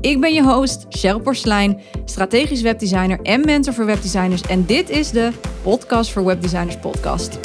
Ik ben je host, Cheryl Porslein, strategisch webdesigner en mentor voor webdesigners. En dit is de Podcast voor Webdesigners podcast.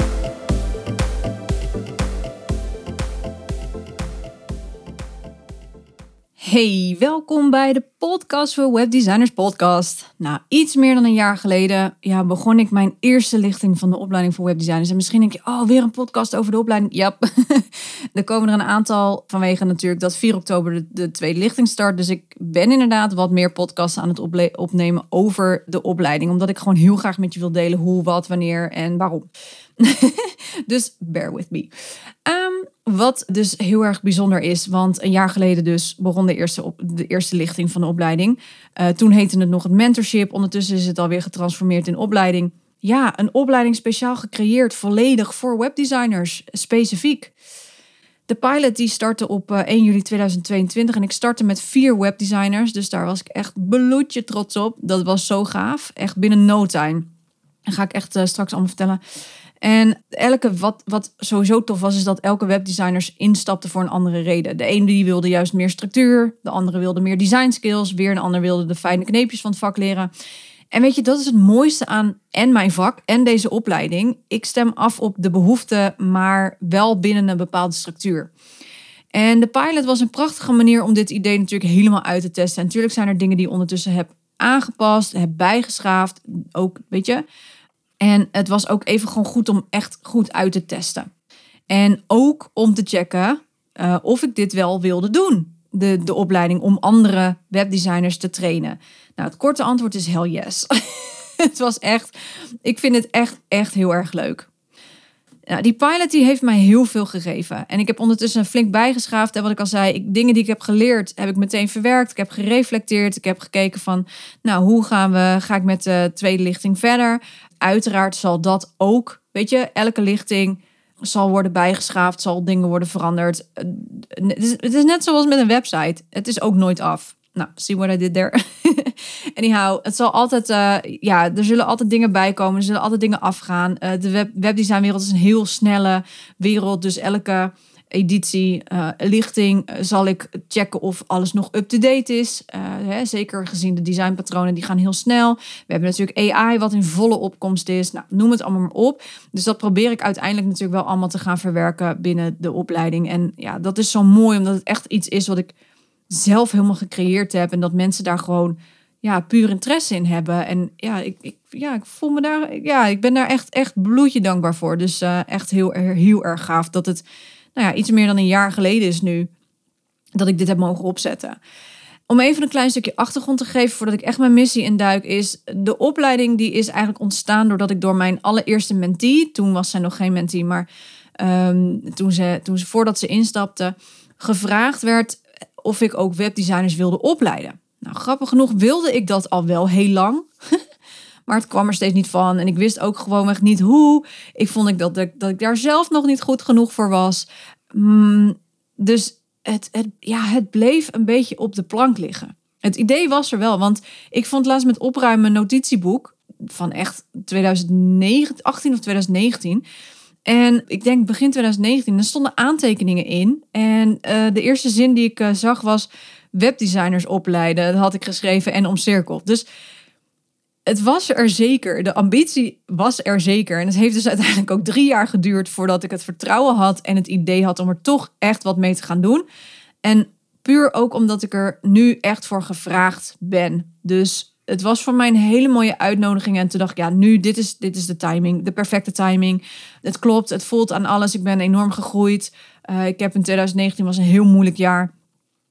Hey, welkom bij de Podcast voor Webdesigners podcast. Nou, iets meer dan een jaar geleden ja, begon ik mijn eerste lichting van de opleiding voor webdesigners. En misschien denk je, oh, weer een podcast over de opleiding. Ja, er komen er een aantal vanwege natuurlijk dat 4 oktober de, de tweede lichting start. Dus ik ben inderdaad wat meer podcasts aan het opnemen over de opleiding. Omdat ik gewoon heel graag met je wil delen hoe, wat, wanneer en waarom. dus bear with me. Um, wat dus heel erg bijzonder is, want een jaar geleden dus begon de eerste, op, de eerste lichting van de opleiding. Uh, toen heette het nog het mentorship. Ondertussen is het alweer getransformeerd in opleiding. Ja, een opleiding speciaal gecreëerd, volledig voor webdesigners, specifiek. De pilot die startte op 1 eh, juli 2022 en ik startte met vier webdesigners. Dus daar was ik echt bloedje trots op. Dat was zo gaaf. Echt binnen no time. Dat ga ik echt uh, straks allemaal vertellen. En elke, wat, wat sowieso tof was, is dat elke webdesigners instapte voor een andere reden. De ene die wilde juist meer structuur, de andere wilde meer design skills, weer een ander wilde de fijne kneepjes van het vak leren. En weet je, dat is het mooiste aan en mijn vak en deze opleiding. Ik stem af op de behoeften, maar wel binnen een bepaalde structuur. En de pilot was een prachtige manier om dit idee natuurlijk helemaal uit te testen. En natuurlijk zijn er dingen die je ondertussen heb aangepast, heb bijgeschaafd. Ook, weet je, en het was ook even gewoon goed om echt goed uit te testen. En ook om te checken uh, of ik dit wel wilde doen. De, de opleiding om andere webdesigners te trainen. Nou, het korte antwoord is hell yes. het was echt, ik vind het echt, echt heel erg leuk. Nou, die pilot die heeft mij heel veel gegeven. En ik heb ondertussen flink bijgeschaafd. En wat ik al zei, ik, dingen die ik heb geleerd, heb ik meteen verwerkt. Ik heb gereflecteerd. Ik heb gekeken van, nou, hoe gaan we, ga ik met de tweede lichting verder? Uiteraard zal dat ook, weet je, elke lichting zal worden bijgeschaafd, zal dingen worden veranderd. Het is, het is net zoals met een website. Het is ook nooit af. Nou, see what I did there. Anyhow, het zal altijd, uh, ja, er zullen altijd dingen bijkomen. Er zullen altijd dingen afgaan. Uh, de web, webdesignwereld is een heel snelle wereld. Dus elke editie, uh, lichting, zal ik checken of alles nog up-to-date is. Hè, zeker gezien de designpatronen, die gaan heel snel. We hebben natuurlijk AI, wat in volle opkomst is. Nou, noem het allemaal maar op. Dus dat probeer ik uiteindelijk natuurlijk wel allemaal te gaan verwerken binnen de opleiding. En ja, dat is zo mooi, omdat het echt iets is wat ik zelf helemaal gecreëerd heb. En dat mensen daar gewoon ja, puur interesse in hebben. En ja, ik, ik, ja, ik voel me daar, ja, ik ben daar echt, echt bloedje dankbaar voor. Dus uh, echt heel, heel erg gaaf dat het, nou ja, iets meer dan een jaar geleden is nu dat ik dit heb mogen opzetten. Om even een klein stukje achtergrond te geven voordat ik echt mijn missie induik, is de opleiding die is eigenlijk ontstaan doordat ik door mijn allereerste mentee, toen was zij nog geen mentee, maar um, toen, ze, toen ze voordat ze instapte, gevraagd werd of ik ook webdesigners wilde opleiden. Nou, grappig genoeg wilde ik dat al wel heel lang. maar het kwam er steeds niet van. En ik wist ook gewoonweg niet hoe. Ik vond ik dat, dat ik daar zelf nog niet goed genoeg voor was. Mm, dus het, het, ja, het bleef een beetje op de plank liggen. Het idee was er wel, want ik vond laatst met opruimen notitieboek van echt 2018 of 2019. En ik denk begin 2019, er stonden aantekeningen in. En uh, de eerste zin die ik uh, zag was webdesigners opleiden. Dat had ik geschreven en omcirkeld. Dus het was er zeker. De ambitie was er zeker. En het heeft dus uiteindelijk ook drie jaar geduurd voordat ik het vertrouwen had en het idee had om er toch echt wat mee te gaan doen. En puur ook omdat ik er nu echt voor gevraagd ben. Dus het was voor mij een hele mooie uitnodiging. En toen dacht ik, ja, nu, dit is, dit is de timing, de perfecte timing. Het klopt, het voelt aan alles. Ik ben enorm gegroeid. Uh, ik heb in 2019 was een heel moeilijk jaar.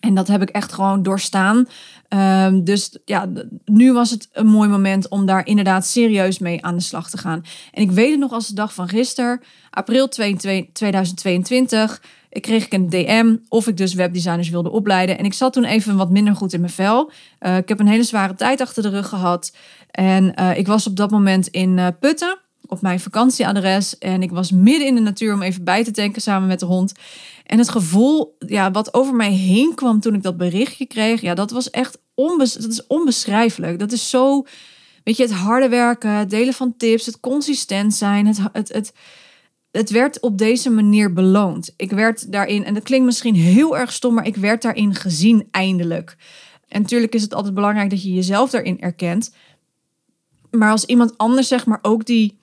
En dat heb ik echt gewoon doorstaan. Um, dus ja, nu was het een mooi moment om daar inderdaad serieus mee aan de slag te gaan. En ik weet het nog als de dag van gisteren, april 2022. Kreeg ik een DM of ik dus webdesigners wilde opleiden. En ik zat toen even wat minder goed in mijn vel. Uh, ik heb een hele zware tijd achter de rug gehad. En uh, ik was op dat moment in uh, Putten op mijn vakantieadres. En ik was midden in de natuur om even bij te tanken samen met de hond. En het gevoel ja, wat over mij heen kwam toen ik dat berichtje kreeg, ja, dat was echt onbes dat is onbeschrijfelijk. Dat is zo, weet je, het harde werken, het delen van tips, het consistent zijn, het, het, het, het werd op deze manier beloond. Ik werd daarin, en dat klinkt misschien heel erg stom, maar ik werd daarin gezien eindelijk. En natuurlijk is het altijd belangrijk dat je jezelf daarin erkent. Maar als iemand anders, zeg maar, ook die,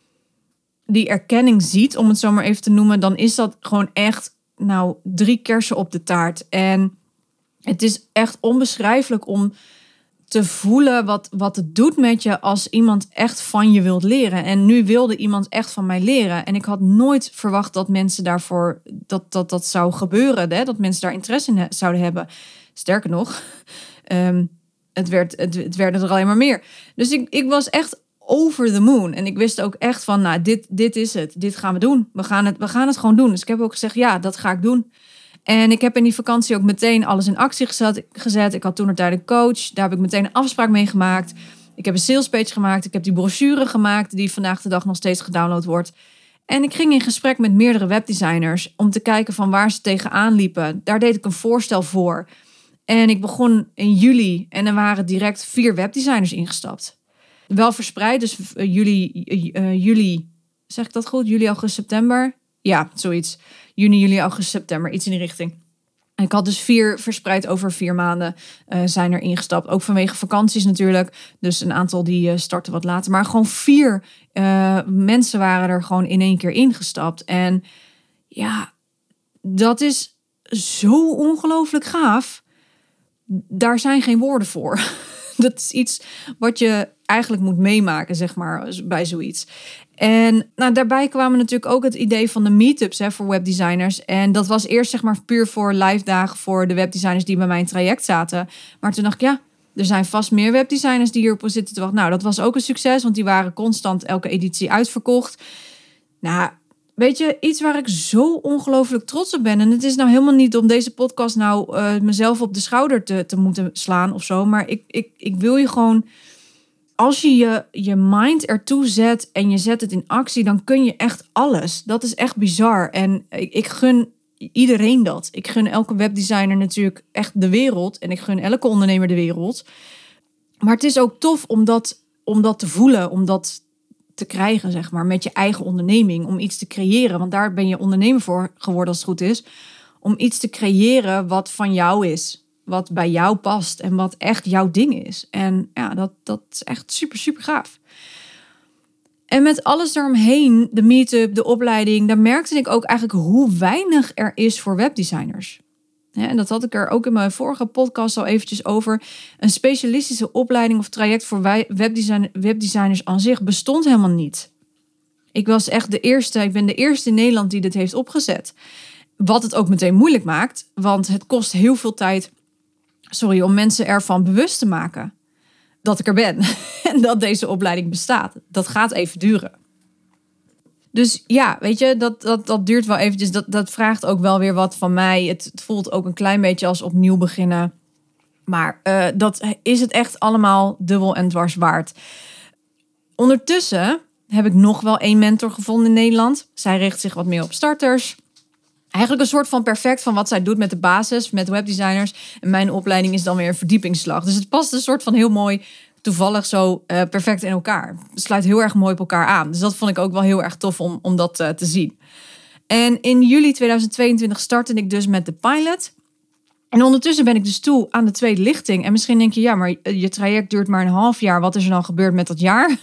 die erkenning ziet, om het zo maar even te noemen, dan is dat gewoon echt, nou, drie kersen op de taart. En het is echt onbeschrijfelijk om te voelen wat, wat het doet met je als iemand echt van je wilt leren. En nu wilde iemand echt van mij leren. En ik had nooit verwacht dat mensen daarvoor dat dat, dat zou gebeuren. Hè? Dat mensen daar interesse in zouden hebben. Sterker nog, um, het, werd, het, het werden er alleen maar meer. Dus ik, ik was echt over the moon. En ik wist ook echt van, nou, dit, dit is het. Dit gaan we doen. We gaan, het, we gaan het gewoon doen. Dus ik heb ook gezegd, ja, dat ga ik doen. En ik heb in die vakantie ook meteen alles in actie gezet. gezet. Ik had toen een een coach. Daar heb ik meteen een afspraak mee gemaakt. Ik heb een salespage gemaakt. Ik heb die brochure gemaakt die vandaag de dag nog steeds gedownload wordt. En ik ging in gesprek met meerdere webdesigners om te kijken van waar ze tegenaan liepen. Daar deed ik een voorstel voor. En ik begon in juli en er waren direct vier webdesigners ingestapt. Wel verspreid, dus uh, juli, uh, juli, zeg ik dat goed? Juli, augustus, september. Ja, zoiets juni, juli, augustus, september, iets in die richting. Ik had dus vier verspreid over vier maanden uh, zijn er ingestapt. Ook vanwege vakanties natuurlijk. Dus een aantal die uh, starten wat later. Maar gewoon vier uh, mensen waren er gewoon in één keer ingestapt. En ja, dat is zo ongelooflijk gaaf. Daar zijn geen woorden voor. dat is iets wat je eigenlijk moet meemaken, zeg maar, bij zoiets. En nou, daarbij kwamen natuurlijk ook het idee van de meetups hè, voor webdesigners. En dat was eerst zeg maar puur voor live dagen voor de webdesigners die bij mijn traject zaten. Maar toen dacht ik, ja, er zijn vast meer webdesigners die hierop zitten te wachten. Nou, dat was ook een succes, want die waren constant elke editie uitverkocht. Nou, weet je, iets waar ik zo ongelooflijk trots op ben. En het is nou helemaal niet om deze podcast nou uh, mezelf op de schouder te, te moeten slaan of zo. Maar ik, ik, ik wil je gewoon als je, je je mind ertoe zet en je zet het in actie, dan kun je echt alles. Dat is echt bizar. En ik, ik gun iedereen dat. Ik gun elke webdesigner natuurlijk echt de wereld. En ik gun elke ondernemer de wereld. Maar het is ook tof om dat, om dat te voelen, om dat te krijgen, zeg maar, met je eigen onderneming. Om iets te creëren. Want daar ben je ondernemer voor geworden als het goed is. Om iets te creëren wat van jou is wat bij jou past en wat echt jouw ding is. En ja, dat, dat is echt super, super gaaf. En met alles daaromheen, de meetup, de opleiding, daar merkte ik ook eigenlijk hoe weinig er is voor webdesigners. en dat had ik er ook in mijn vorige podcast al eventjes over. Een specialistische opleiding of traject voor webdesign, webdesigners aan zich bestond helemaal niet. Ik was echt de eerste, ik ben de eerste in Nederland die dit heeft opgezet. Wat het ook meteen moeilijk maakt, want het kost heel veel tijd sorry, om mensen ervan bewust te maken dat ik er ben en dat deze opleiding bestaat. Dat gaat even duren. Dus ja, weet je, dat, dat, dat duurt wel eventjes. Dat, dat vraagt ook wel weer wat van mij. Het, het voelt ook een klein beetje als opnieuw beginnen. Maar uh, dat is het echt allemaal dubbel en dwars waard. Ondertussen heb ik nog wel één mentor gevonden in Nederland. Zij richt zich wat meer op starters eigenlijk een soort van perfect van wat zij doet met de basis, met webdesigners. En mijn opleiding is dan weer een verdiepingsslag. Dus het past een soort van heel mooi, toevallig zo uh, perfect in elkaar. Het sluit heel erg mooi op elkaar aan. Dus dat vond ik ook wel heel erg tof om, om dat uh, te zien. En in juli 2022 startte ik dus met de pilot. En ondertussen ben ik dus toe aan de tweede lichting. En misschien denk je, ja, maar je traject duurt maar een half jaar. Wat is er dan gebeurd met dat jaar?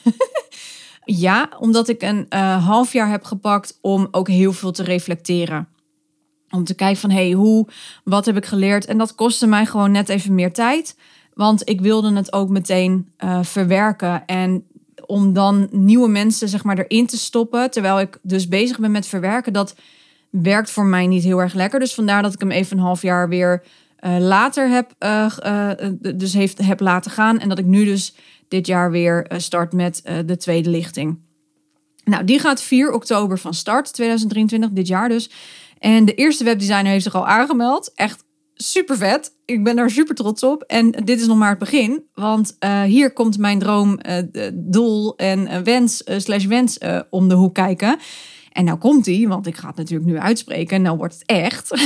ja, omdat ik een uh, half jaar heb gepakt om ook heel veel te reflecteren. Om te kijken van, hey, hoe, wat heb ik geleerd? En dat kostte mij gewoon net even meer tijd. Want ik wilde het ook meteen uh, verwerken. En om dan nieuwe mensen, zeg maar, erin te stoppen. Terwijl ik dus bezig ben met verwerken. Dat werkt voor mij niet heel erg lekker. Dus vandaar dat ik hem even een half jaar weer uh, later heb, uh, dus heeft, heb laten gaan. En dat ik nu dus dit jaar weer start met de tweede lichting. Nou, die gaat 4 oktober van start, 2023, dit jaar dus. En de eerste webdesigner heeft zich al aangemeld. Echt super vet. Ik ben daar super trots op. En dit is nog maar het begin. Want uh, hier komt mijn droom, uh, doel en wens slash wens om de hoek kijken. En nou komt die, want ik ga het natuurlijk nu uitspreken. En nou wordt het echt.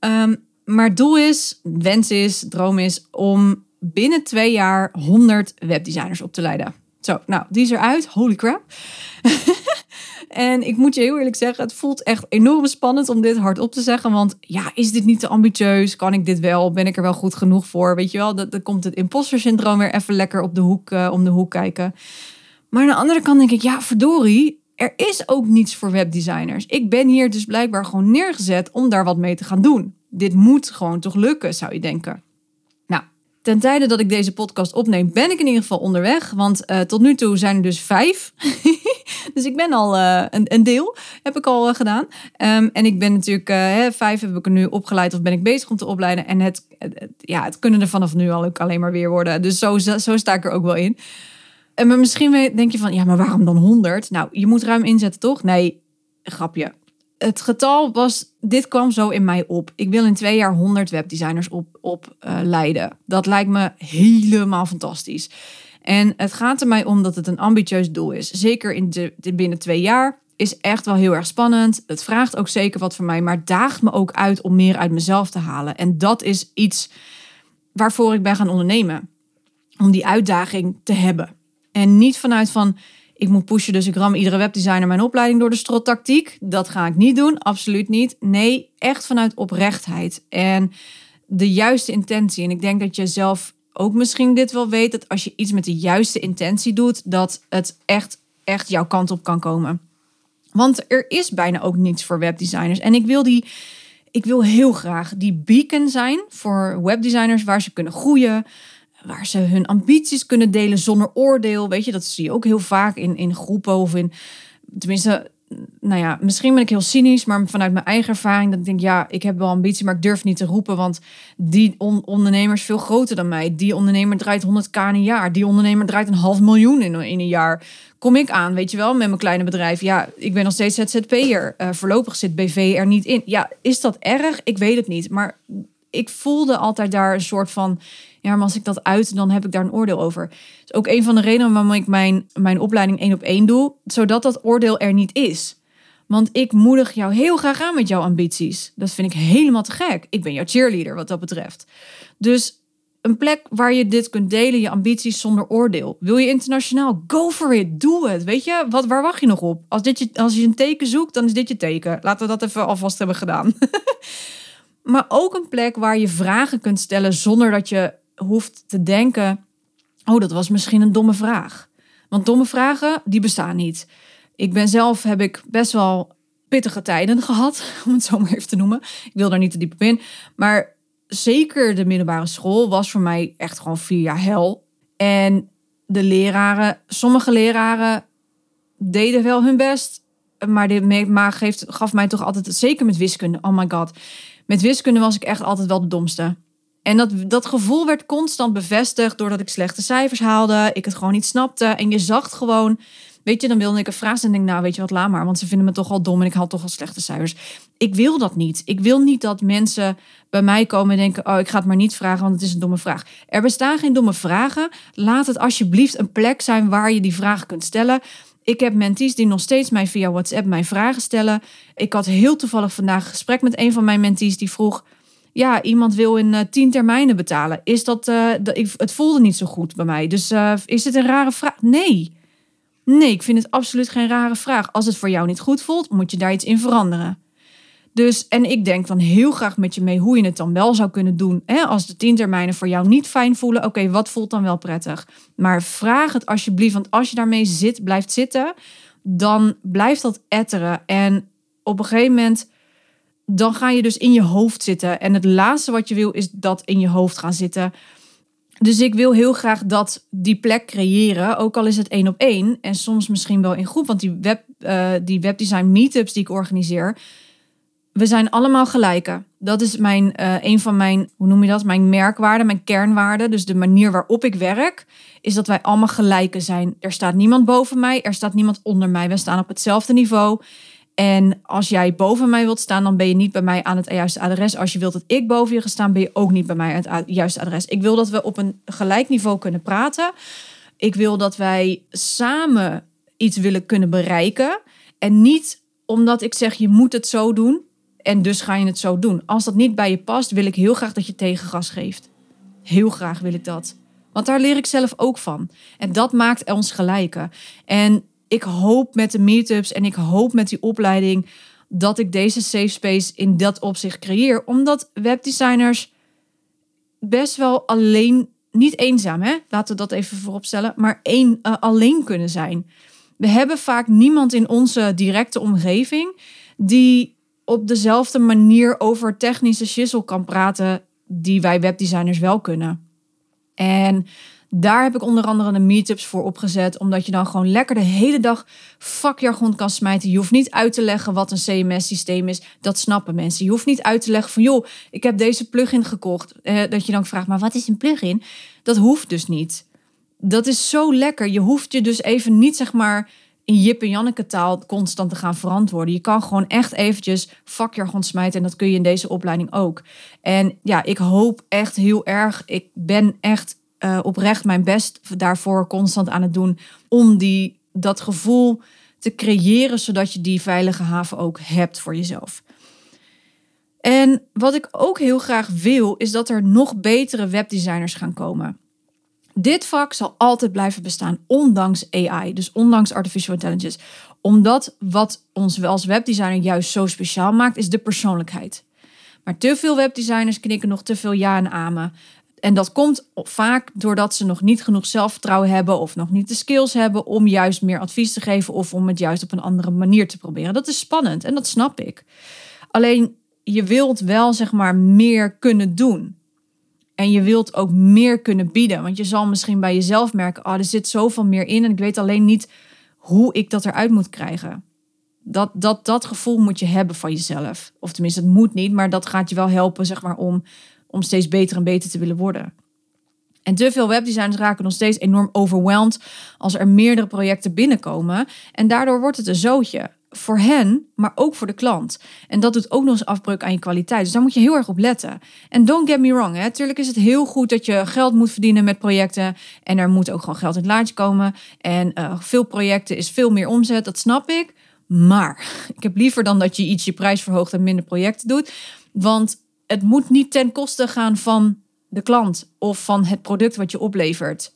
um, maar doel is, wens is, droom is om binnen twee jaar 100 webdesigners op te leiden. Zo, nou, die is eruit. Holy crap. en ik moet je heel eerlijk zeggen, het voelt echt enorm spannend om dit hardop te zeggen. Want ja, is dit niet te ambitieus? Kan ik dit wel? Ben ik er wel goed genoeg voor? Weet je wel, dan komt het imposter syndroom weer even lekker op de hoek, uh, om de hoek kijken. Maar aan de andere kant denk ik, ja, verdorie, er is ook niets voor webdesigners. Ik ben hier dus blijkbaar gewoon neergezet om daar wat mee te gaan doen. Dit moet gewoon toch lukken, zou je denken. Ten tijde dat ik deze podcast opneem, ben ik in ieder geval onderweg. Want uh, tot nu toe zijn er dus vijf. dus ik ben al uh, een, een, deel, heb ik al uh, gedaan. Um, en ik ben natuurlijk, hè, vijf heb ik er nu opgeleid of ben ik bezig om te opleiden. En het, het, ja, het kunnen er vanaf nu al ook alleen maar weer worden. Dus zo, zo sta ik er ook wel in. En maar misschien denk je van, ja, maar waarom dan 100? Nou, je moet ruim inzetten, toch? Nee, grapje. Het getal was, dit kwam zo in mij op. Ik wil in twee jaar 100 webdesigners op, op uh, leiden. Dat lijkt me helemaal fantastisch. En het gaat er mij om dat het een ambitieus doel is. Zeker in de binnen twee jaar is echt wel heel erg spannend. Het vraagt ook zeker wat van mij, maar daagt me ook uit om meer uit mezelf te halen. En dat is iets waarvoor ik ben gaan ondernemen. Om die uitdaging te hebben. En niet vanuit van, ik moet pushen, dus ik ram iedere webdesigner mijn opleiding door de strot tactiek. Dat ga ik niet doen, absoluut niet. Nee, echt vanuit oprechtheid en de juiste intentie. En ik denk dat je zelf ook misschien dit wel weet, dat als je iets met de juiste intentie doet, dat het echt, echt jouw kant op kan komen. Want er is bijna ook niets voor webdesigners. En ik wil die, ik wil heel graag die beacon zijn voor webdesigners waar ze kunnen groeien, waar ze hun ambities kunnen delen zonder oordeel. Weet je, dat zie je ook heel vaak in, in groepen of in. Tenminste, nou ja, misschien ben ik heel cynisch, maar vanuit mijn eigen ervaring, dat ik denk, ja, ik heb wel ambitie, maar ik durf niet te roepen, want die ondernemer is veel groter dan mij. Die ondernemer draait 100k in een jaar. Die ondernemer draait een half miljoen in, in een jaar. Kom ik aan, weet je wel, met mijn kleine bedrijf. Ja, ik ben nog steeds ZZP'er. Uh, voorlopig zit BV er niet in. Ja, is dat erg? Ik weet het niet. Maar ik voelde altijd daar een soort van ja, maar als ik dat uit, dan heb ik daar een oordeel over. Dat is ook een van de redenen waarom ik mijn, mijn opleiding één op één doe, zodat dat oordeel er niet is. Want ik moedig jou heel graag aan met jouw ambities. Dat vind ik helemaal te gek. Ik ben jouw cheerleader wat dat betreft. Dus een plek waar je dit kunt delen, je ambities zonder oordeel. Wil je internationaal? Go for it. Doe het. Weet je, wat, waar wacht je nog op? Als, dit je, als je een teken zoekt, dan is dit je teken. Laten we dat even alvast hebben gedaan. maar ook een plek waar je vragen kunt stellen zonder dat je hoeft te denken: oh, dat was misschien een domme vraag. Want domme vragen, die bestaan niet. Ik ben zelf, heb ik best wel pittige tijden gehad, om het zo maar even te noemen. Ik wil daar niet te diep in. Maar zeker de middelbare school was voor mij echt gewoon vier jaar hel. En de leraren, sommige leraren deden wel hun best. Maar dit maar gaf mij toch altijd, zeker met wiskunde, oh my god. Met wiskunde was ik echt altijd wel de domste. En dat, dat gevoel werd constant bevestigd doordat ik slechte cijfers haalde. Ik het gewoon niet snapte. En je zag gewoon, weet je, dan wilde ik een vraag. En denk, nou, weet je wat, laat maar. Want ze vinden me toch al dom en ik haal toch al slechte cijfers. Ik wil dat niet. Ik wil niet dat mensen bij mij komen en denken, oh, ik ga het maar niet vragen, want het is een domme vraag. Er bestaan geen domme vragen. Laat het alsjeblieft een plek zijn waar je die vragen kunt stellen. Ik heb mentees die nog steeds mij via WhatsApp mijn vragen stellen. Ik had heel toevallig vandaag een gesprek met een van mijn mentees die vroeg ja, iemand wil in uh, tien termijnen betalen. Is dat, uh, dat ik, het voelde niet zo goed bij mij. Dus uh, is dit een rare vraag? Nee. Nee, ik vind het absoluut geen rare vraag. Als het voor jou niet goed voelt, moet je daar iets in veranderen. Dus, en ik denk dan heel graag met je mee hoe je het dan wel zou kunnen doen. Hè? Als de tien termijnen voor jou niet fijn voelen, oké, wat voelt dan wel prettig? Maar vraag het alsjeblieft, want als je daarmee zit, blijft zitten, dan blijft dat etteren. En op een gegeven moment dan ga je dus in je hoofd zitten. En het laatste wat je wil is dat in je hoofd gaan zitten. Dus ik wil heel graag dat die plek creëren, ook al is het één op één en soms misschien wel in groep. Want die, web, uh, die webdesign meetups die ik organiseer, we zijn allemaal gelijken. Dat is mijn, uh, een van mijn, hoe noem je dat? Mijn merkwaarden, mijn kernwaarden. Dus de manier waarop ik werk, is dat wij allemaal gelijken zijn. Er staat niemand boven mij, er staat niemand onder mij. We staan op hetzelfde niveau. En als jij boven mij wilt staan, dan ben je niet bij mij aan het juiste adres. Als je wilt dat ik boven je ga staan, ben je ook niet bij mij aan het juiste adres. Ik wil dat we op een gelijk niveau kunnen praten. Ik wil dat wij samen iets willen kunnen bereiken. En niet omdat ik zeg, je moet het zo doen. En dus ga je het zo doen. Als dat niet bij je past, wil ik heel graag dat je tegengas geeft. Heel graag wil ik dat. Want daar leer ik zelf ook van. En dat maakt ons gelijken. En ik hoop met de meetups en ik hoop met die opleiding dat ik deze safe space in dat opzicht creëer. Omdat webdesigners best wel alleen, niet eenzaam, hè? laten we dat even vooropstellen, maar één, uh, alleen kunnen zijn. We hebben vaak niemand in onze directe omgeving die op dezelfde manier over technische shizzle kan praten die wij webdesigners wel kunnen. En daar heb ik onder andere de meetups voor opgezet, omdat je dan gewoon lekker de hele dag vakjargon kan smijten. Je hoeft niet uit te leggen wat een CMS-systeem is. Dat snappen mensen. Je hoeft niet uit te leggen van, joh, ik heb deze plugin gekocht. Eh, dat je dan vraagt, maar wat is een plugin? Dat hoeft dus niet. Dat is zo lekker. Je hoeft je dus even niet, zeg maar, in Jip en Janneke taal constant te gaan verantwoorden. Je kan gewoon echt eventjes vakjargon smijten en dat kun je in deze opleiding ook. En ja, ik hoop echt heel erg. Ik ben echt uh, oprecht mijn best daarvoor constant aan het doen om die, dat gevoel te creëren, zodat je die veilige haven ook hebt voor jezelf. En wat ik ook heel graag wil, is dat er nog betere webdesigners gaan komen. Dit vak zal altijd blijven bestaan, ondanks AI, dus ondanks artificial intelligence. Omdat wat ons als webdesigner juist zo speciaal maakt, is de persoonlijkheid. Maar te veel webdesigners knikken nog te veel ja en amen. En dat komt vaak doordat ze nog niet genoeg zelfvertrouwen hebben of nog niet de skills hebben om juist meer advies te geven of om het juist op een andere manier te proberen. Dat is spannend en dat snap ik. Alleen je wilt wel zeg maar meer kunnen doen. En je wilt ook meer kunnen bieden. Want je zal misschien bij jezelf merken: oh, er zit zoveel meer in. En ik weet alleen niet hoe ik dat eruit moet krijgen. Dat, dat, dat gevoel moet je hebben van jezelf. Of tenminste, het moet niet, maar dat gaat je wel helpen, zeg maar, om om steeds beter en beter te willen worden. En te veel webdesigners raken nog steeds enorm overweldigd als er meerdere projecten binnenkomen. En daardoor wordt het een zootje. Voor hen, maar ook voor de klant. En dat doet ook nog eens afbreuk aan je kwaliteit. Dus daar moet je heel erg op letten. En don't get me wrong, hè. Tuurlijk is het heel goed dat je geld moet verdienen met projecten. En er moet ook gewoon geld in het laadje komen. En uh, veel projecten is veel meer omzet, dat snap ik. Maar ik heb liever dan dat je iets je prijs verhoogt en minder projecten doet. Want het moet niet ten koste gaan van de klant of van het product wat je oplevert.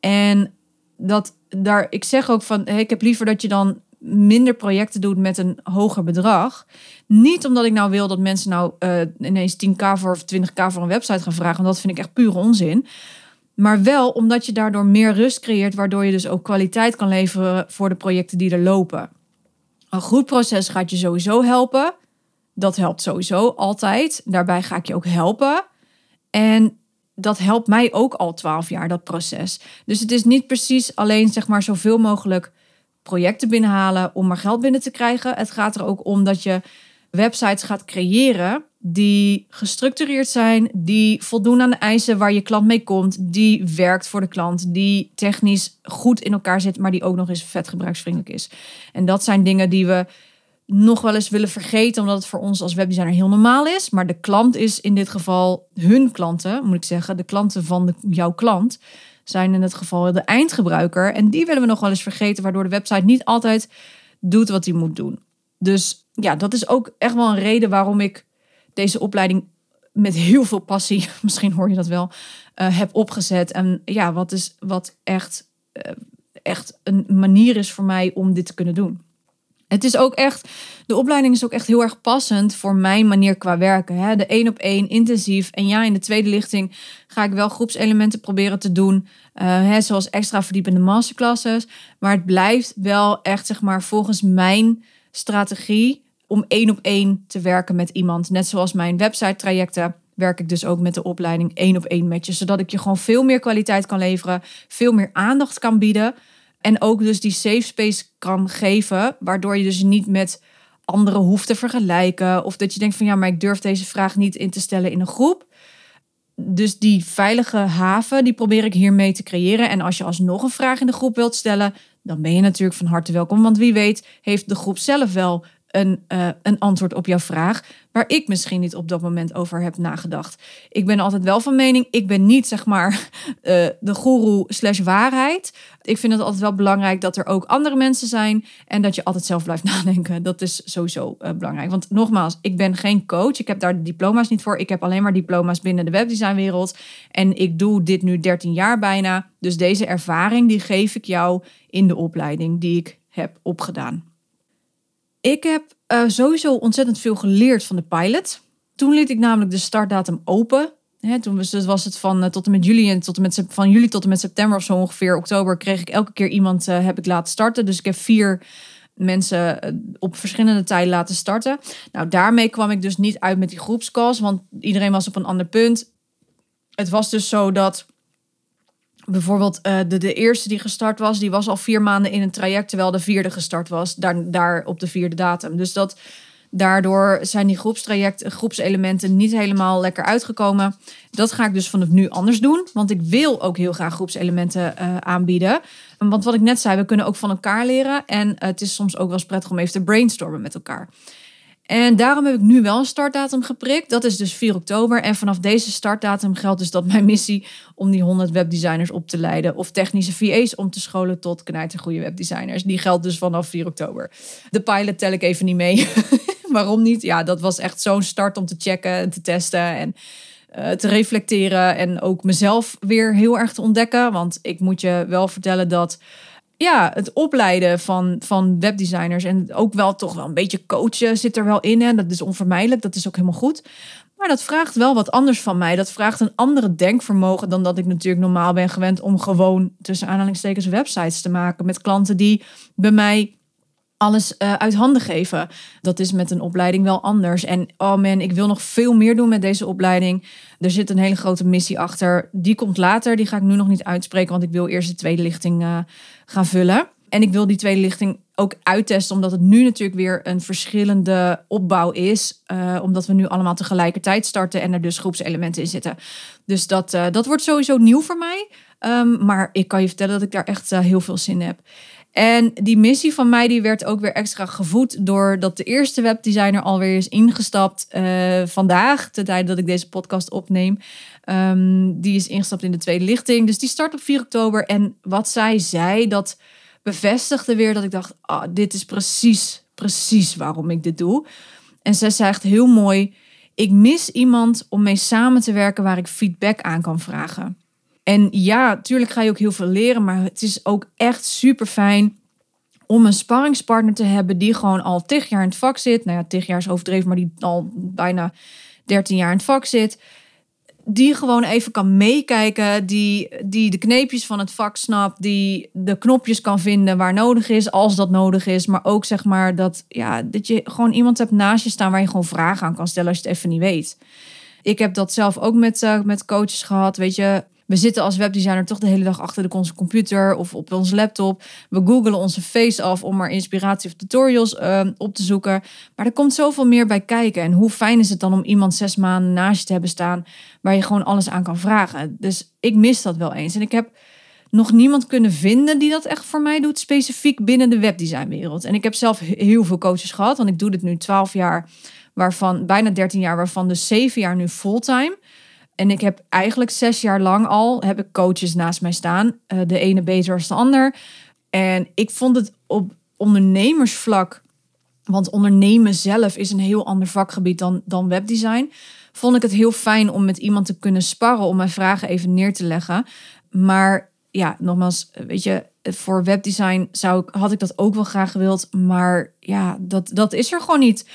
En dat daar, ik zeg ook van, ik heb liever dat je dan minder projecten doet met een hoger bedrag. Niet omdat ik nou wil dat mensen nou uh, ineens 10k voor of 20k voor een website gaan vragen, want dat vind ik echt pure onzin. Maar wel omdat je daardoor meer rust creëert, waardoor je dus ook kwaliteit kan leveren voor de projecten die er lopen. Een goed proces gaat je sowieso helpen. Dat helpt sowieso altijd. Daarbij ga ik je ook helpen. En dat helpt mij ook al twaalf jaar, dat proces. Dus het is niet precies alleen zeg maar zoveel mogelijk projecten binnenhalen om maar geld binnen te krijgen. Het gaat er ook om dat je websites gaat creëren die gestructureerd zijn, die voldoen aan de eisen waar je klant mee komt, die werkt voor de klant, die technisch goed in elkaar zit, maar die ook nog eens vet gebruiksvriendelijk is. En dat zijn dingen die we nog wel eens willen vergeten, omdat het voor ons als webdesigner heel normaal is. Maar de klant is in dit geval hun klanten, moet ik zeggen. De klanten van de, jouw klant zijn in het geval de eindgebruiker. En die willen we nog wel eens vergeten, waardoor de website niet altijd doet wat hij moet doen. Dus ja, dat is ook echt wel een reden waarom ik deze opleiding met heel veel passie, misschien hoor je dat wel, uh, heb opgezet. En ja, wat, is, wat echt, uh, echt een manier is voor mij om dit te kunnen doen. Het is ook echt, de opleiding is ook echt heel erg passend voor mijn manier qua werken. Hè? De één op één, intensief. En ja, in de tweede lichting ga ik wel groepselementen proberen te doen. Uh, hè, zoals extra verdiepende masterclasses. Maar het blijft wel echt, zeg maar, volgens mijn strategie om één op één te werken met iemand. Net zoals mijn website trajecten werk ik dus ook met de opleiding één op één met je. Zodat ik je gewoon veel meer kwaliteit kan leveren, veel meer aandacht kan bieden. En ook dus die safe space kan geven, waardoor je dus niet met anderen hoeft te vergelijken. Of dat je denkt van ja, maar ik durf deze vraag niet in te stellen in een groep. Dus die veilige haven, die probeer ik hiermee te creëren. En als je alsnog een vraag in de groep wilt stellen, dan ben je natuurlijk van harte welkom. Want wie weet heeft de groep zelf wel een, uh, een antwoord op jouw vraag waar ik misschien niet op dat moment over heb nagedacht. Ik ben altijd wel van mening, ik ben niet zeg maar uh, de slash waarheid. Ik vind het altijd wel belangrijk dat er ook andere mensen zijn en dat je altijd zelf blijft nadenken. Dat is sowieso uh, belangrijk. Want nogmaals, ik ben geen coach. Ik heb daar diploma's niet voor. Ik heb alleen maar diploma's binnen de webdesignwereld. En ik doe dit nu 13 jaar bijna. Dus deze ervaring die geef ik jou in de opleiding die ik heb opgedaan. Ik heb uh, sowieso ontzettend veel geleerd van de pilot. Toen liet ik namelijk de startdatum open. Toen was, het van uh, tot en met juli en tot en met van juli tot en met september of zo ongeveer oktober kreeg ik elke keer iemand uh, heb ik laten starten. Dus ik heb vier mensen op verschillende tijden laten starten. Nou, daarmee kwam ik dus niet uit met die groepscalls, want iedereen was op een ander punt. Het was dus zo dat bijvoorbeeld uh, de, de eerste die gestart was, die was al vier maanden in een traject, terwijl de vierde gestart was, daar, daar op de vierde datum. Dus dat, daardoor zijn die groepstraject, groepselementen niet helemaal lekker uitgekomen. Dat ga ik dus vanaf nu anders doen, want ik wil ook heel graag groepselementen uh, aanbieden. Want wat ik net zei, we kunnen ook van elkaar leren en het is soms ook wel eens prettig om even te brainstormen met elkaar. En daarom heb ik nu wel een startdatum geprikt. Dat is dus 4 oktober. En vanaf deze startdatum geldt dus dat mijn missie om die 100 webdesigners op te leiden. Of technische VA's om te scholen tot goede webdesigners. Die geldt dus vanaf 4 oktober. De pilot tel ik even niet mee. Waarom niet? Ja, dat was echt zo'n start om te checken en te testen. En uh, te reflecteren. En ook mezelf weer heel erg te ontdekken. Want ik moet je wel vertellen dat ja, het opleiden van, van webdesigners en ook wel toch wel een beetje coachen zit er wel in. Hè? Dat is onvermijdelijk, dat is ook helemaal goed. Maar dat vraagt wel wat anders van mij. Dat vraagt een andere denkvermogen dan dat ik natuurlijk normaal ben gewend om gewoon tussen aanhalingstekens websites te maken met klanten die bij mij alles uh, uit handen geven. Dat is met een opleiding wel anders. En oh man, ik wil nog veel meer doen met deze opleiding. Er zit een hele grote missie achter. Die komt later. Die ga ik nu nog niet uitspreken, want ik wil eerst de tweede lichting uh, gaan vullen. En ik wil die tweede lichting ook uittesten, omdat het nu natuurlijk weer een verschillende opbouw is. Uh, omdat we nu allemaal tegelijkertijd starten en er dus groepselementen in zitten. Dus dat, dat wordt sowieso nieuw voor mij. Um, maar ik kan je vertellen dat ik daar echt heel veel zin in heb. En die missie van mij die werd ook weer extra gevoed doordat de eerste webdesigner alweer is ingestapt uh, vandaag, ten tijde dat ik deze podcast opneem. Um, die is ingestapt in de tweede lichting. Dus die start op 4 oktober. En wat zij zei, dat bevestigde weer dat ik dacht, ah, dit is precies, precies waarom ik dit doe. En zij echt heel mooi, ik mis iemand om mee samen te werken waar ik feedback aan kan vragen. En ja, tuurlijk ga je ook heel veel leren, maar het is ook echt super fijn om een sparringspartner te hebben die gewoon al tig jaar in het vak zit. Nou ja, tig jaar is overdreven, maar die al bijna 13 jaar in het vak zit. Die gewoon even kan meekijken, die, die de kneepjes van het vak snapt, die de knopjes kan vinden waar nodig is, als dat nodig is. Maar ook zeg maar dat, ja, dat je gewoon iemand hebt naast je staan waar je gewoon vragen aan kan stellen als je het even niet weet. Ik heb dat zelf ook met, uh, met coaches gehad. Weet je, we zitten als webdesigner toch de hele dag achter de onze computer of op onze laptop. We googelen onze face af om maar inspiratie of tutorials uh, op te zoeken. Maar er komt zoveel meer bij kijken. En hoe fijn is het dan om iemand zes maanden naast je te hebben staan waar je gewoon alles aan kan vragen. Dus ik mis dat wel eens. En ik heb nog niemand kunnen vinden die dat echt voor mij doet, specifiek binnen de webdesignwereld. En ik heb zelf heel veel coaches gehad, want ik doe dit nu 12 jaar, waarvan bijna 13 jaar, waarvan dus 7 jaar nu fulltime. En ik heb eigenlijk zes jaar lang al heb ik coaches naast mij staan. Uh, de ene beter als de ander. En ik vond het op ondernemersvlak, want ondernemen zelf is een heel ander vakgebied dan, dan webdesign. Vond ik het heel fijn om met iemand te kunnen sparren, om mijn vragen even neer te leggen. Maar ja, nogmaals, weet je, voor webdesign zou ik, had ik dat ook wel graag gewild. Maar ja, dat, dat is er gewoon niet.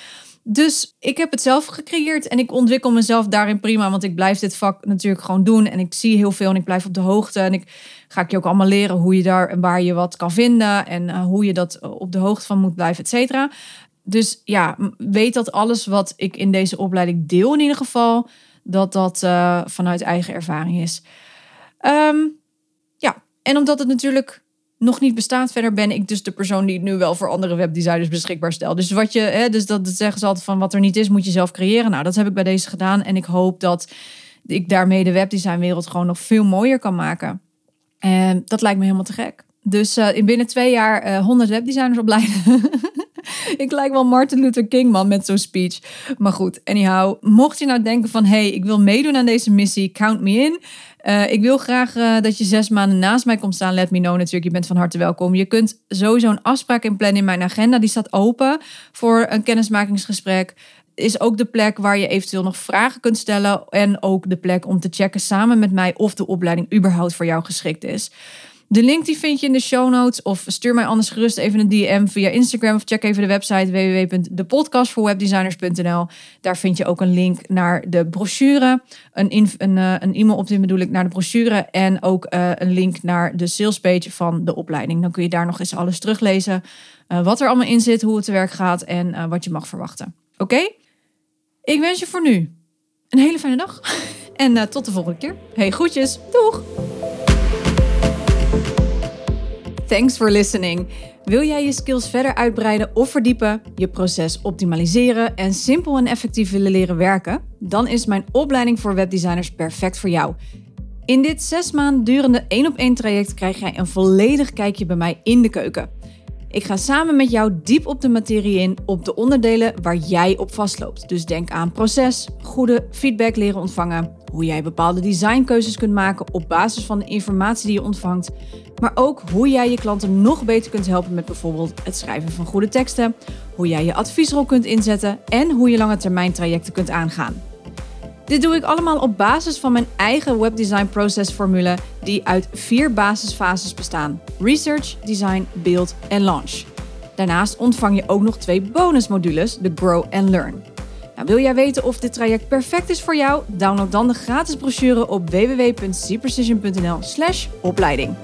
Dus ik heb het zelf gecreëerd en ik ontwikkel mezelf daarin prima. Want ik blijf dit vak natuurlijk gewoon doen. En ik zie heel veel en ik blijf op de hoogte. En ik ga ik je ook allemaal leren hoe je daar en waar je wat kan vinden. En uh, hoe je dat op de hoogte van moet blijven, et cetera. Dus ja, weet dat alles wat ik in deze opleiding deel in ieder geval, dat dat uh, vanuit eigen ervaring is. Um, ja, en omdat het natuurlijk nog niet bestaat. Verder ben ik dus de persoon die het nu wel voor andere webdesigners beschikbaar stelt. Dus wat je, hè, dus dat, zeggen ze altijd van wat er niet is, moet je zelf creëren. Nou, dat heb ik bij deze gedaan. En ik hoop dat ik daarmee de webdesignwereld gewoon nog veel mooier kan maken. En dat lijkt me helemaal te gek. Dus uh, in binnen twee jaar uh, 100 webdesigners opleiden. ik lijk wel Martin Luther King, man, met zo'n speech. Maar goed, anyhow. Mocht je nou denken van... hey, ik wil meedoen aan deze missie, count me in. Uh, ik wil graag uh, dat je zes maanden naast mij komt staan. Let me know natuurlijk. Je bent van harte welkom. Je kunt sowieso een afspraak inplannen in mijn agenda. Die staat open voor een kennismakingsgesprek is ook de plek waar je eventueel nog vragen kunt stellen. En ook de plek om te checken samen met mij of de opleiding überhaupt voor jou geschikt is. De link die vind je in de show notes. Of stuur mij anders gerust even een DM via Instagram. Of check even de website www.depodcastvoorwebdesigners.nl. Daar vind je ook een link naar de brochure. Een, een, eh, een e-mail op dit bedoel ik naar de brochure. En ook uh, een link naar de salespage van de opleiding. Dan kun je daar nog eens alles teruglezen. Uh, wat er allemaal in zit, hoe het te werk gaat en wat je mag verwachten. Oké? Ik wens je voor nu een hele fijne dag. En tot de volgende keer. Hey, groetjes. Doeg! Thanks for listening. Wil jij je skills verder uitbreiden of verdiepen, je proces optimaliseren en simpel en effectief willen leren werken? Dan is mijn opleiding voor webdesigners perfect voor jou. In dit zes maanden durende één op één traject krijg jij een volledig kijkje bij mij in de keuken. Ik ga samen met jou diep op de materie in op de onderdelen waar jij op vastloopt. Dus denk aan proces, goede feedback leren ontvangen, hoe jij bepaalde designkeuzes kunt maken op basis van de informatie die je ontvangt, maar ook hoe jij je klanten nog beter kunt helpen met bijvoorbeeld het schrijven van goede teksten, hoe jij je adviesrol kunt inzetten en hoe je lange termijn trajecten kunt aangaan. Dit doe ik allemaal op basis van mijn eigen webdesign processformule die uit vier basisfases bestaan: research, design, build en launch. Daarnaast ontvang je ook nog twee bonusmodules, de Grow and Learn. Nou, wil jij weten of dit traject perfect is voor jou? Download dan de gratis brochure op www.cprecision.nl/opleiding.